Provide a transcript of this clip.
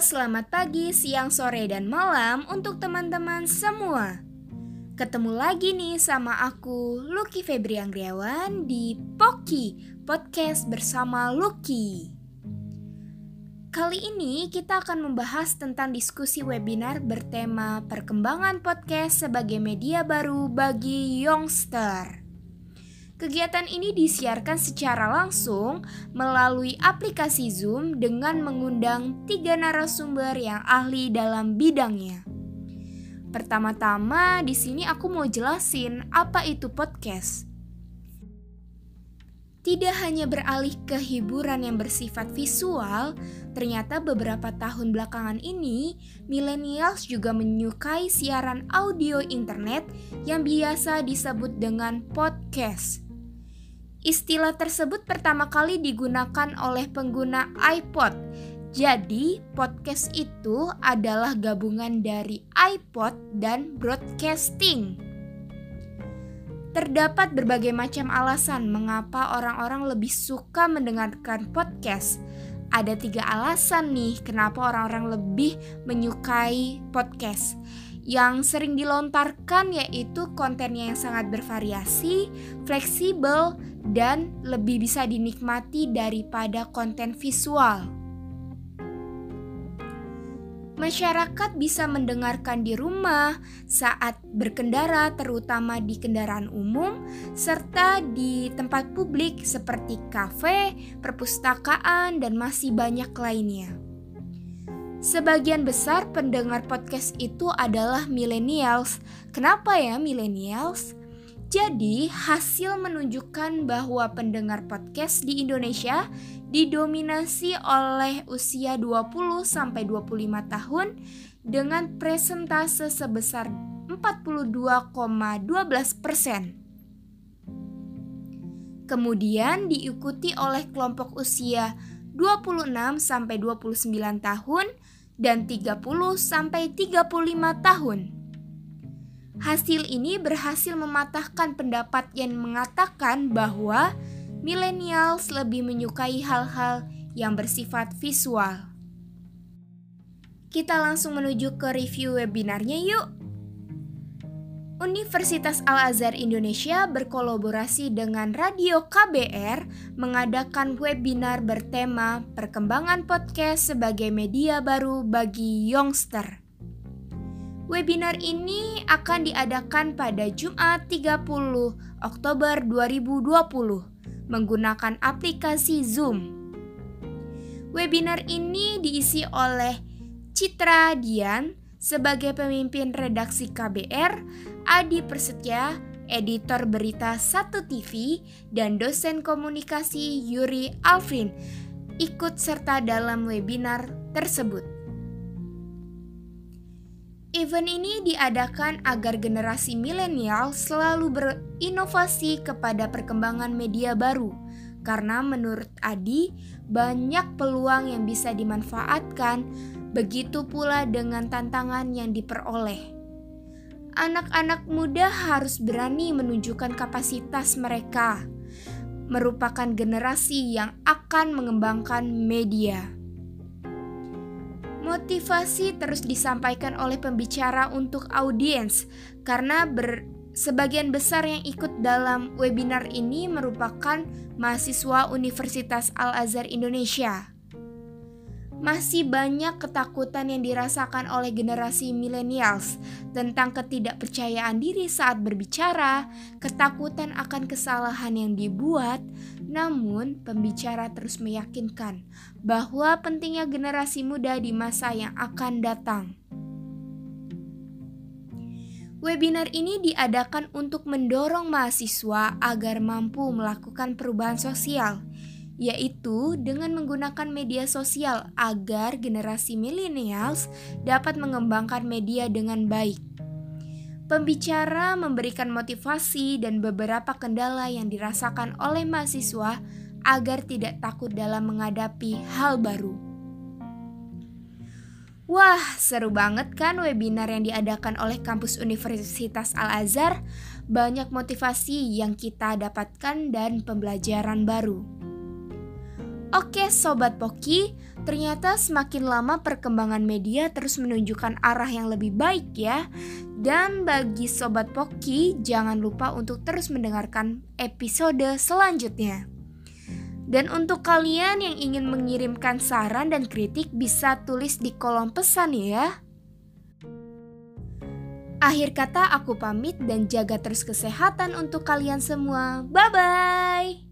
selamat pagi, siang, sore, dan malam untuk teman-teman semua. Ketemu lagi nih sama aku, Lucky Febri Anggriawan di Poki, podcast bersama Lucky. Kali ini kita akan membahas tentang diskusi webinar bertema perkembangan podcast sebagai media baru bagi youngster. Kegiatan ini disiarkan secara langsung melalui aplikasi Zoom dengan mengundang tiga narasumber yang ahli dalam bidangnya. Pertama-tama, di sini aku mau jelasin apa itu podcast. Tidak hanya beralih ke hiburan yang bersifat visual, ternyata beberapa tahun belakangan ini, millennials juga menyukai siaran audio internet yang biasa disebut dengan podcast. Istilah tersebut pertama kali digunakan oleh pengguna iPod. Jadi, podcast itu adalah gabungan dari iPod dan broadcasting. Terdapat berbagai macam alasan mengapa orang-orang lebih suka mendengarkan podcast. Ada tiga alasan nih kenapa orang-orang lebih menyukai podcast yang sering dilontarkan yaitu kontennya yang sangat bervariasi, fleksibel, dan lebih bisa dinikmati daripada konten visual. Masyarakat bisa mendengarkan di rumah saat berkendara, terutama di kendaraan umum, serta di tempat publik seperti kafe, perpustakaan, dan masih banyak lainnya. Sebagian besar pendengar podcast itu adalah millennials. Kenapa ya millennials? Jadi, hasil menunjukkan bahwa pendengar podcast di Indonesia didominasi oleh usia 20 sampai 25 tahun dengan presentase sebesar 42,12 persen. Kemudian diikuti oleh kelompok usia 26 sampai 29 tahun dan 30 sampai 35 tahun. Hasil ini berhasil mematahkan pendapat yang mengatakan bahwa millennials lebih menyukai hal-hal yang bersifat visual. Kita langsung menuju ke review webinarnya yuk. Universitas Al-Azhar Indonesia berkolaborasi dengan Radio KBR mengadakan webinar bertema Perkembangan Podcast sebagai Media Baru bagi Youngster. Webinar ini akan diadakan pada Jumat 30 Oktober 2020 menggunakan aplikasi Zoom. Webinar ini diisi oleh Citra Dian sebagai pemimpin redaksi KBR, Adi Persetya, editor berita Satu TV, dan dosen komunikasi Yuri Alvin ikut serta dalam webinar tersebut. Event ini diadakan agar generasi milenial selalu berinovasi kepada perkembangan media baru, karena menurut Adi, banyak peluang yang bisa dimanfaatkan, begitu pula dengan tantangan yang diperoleh. Anak-anak muda harus berani menunjukkan kapasitas mereka, merupakan generasi yang akan mengembangkan media. Motivasi terus disampaikan oleh pembicara untuk audiens karena ber, sebagian besar yang ikut dalam webinar ini merupakan mahasiswa Universitas Al-Azhar Indonesia. Masih banyak ketakutan yang dirasakan oleh generasi millennials tentang ketidakpercayaan diri saat berbicara, ketakutan akan kesalahan yang dibuat, namun, pembicara terus meyakinkan bahwa pentingnya generasi muda di masa yang akan datang. Webinar ini diadakan untuk mendorong mahasiswa agar mampu melakukan perubahan sosial, yaitu dengan menggunakan media sosial agar generasi millennials dapat mengembangkan media dengan baik. Pembicara memberikan motivasi dan beberapa kendala yang dirasakan oleh mahasiswa agar tidak takut dalam menghadapi hal baru. Wah, seru banget kan webinar yang diadakan oleh kampus Universitas Al-Azhar? Banyak motivasi yang kita dapatkan dan pembelajaran baru. Oke Sobat Poki, Ternyata semakin lama perkembangan media terus menunjukkan arah yang lebih baik ya. Dan bagi Sobat Poki, jangan lupa untuk terus mendengarkan episode selanjutnya. Dan untuk kalian yang ingin mengirimkan saran dan kritik bisa tulis di kolom pesan ya. Akhir kata aku pamit dan jaga terus kesehatan untuk kalian semua. Bye bye.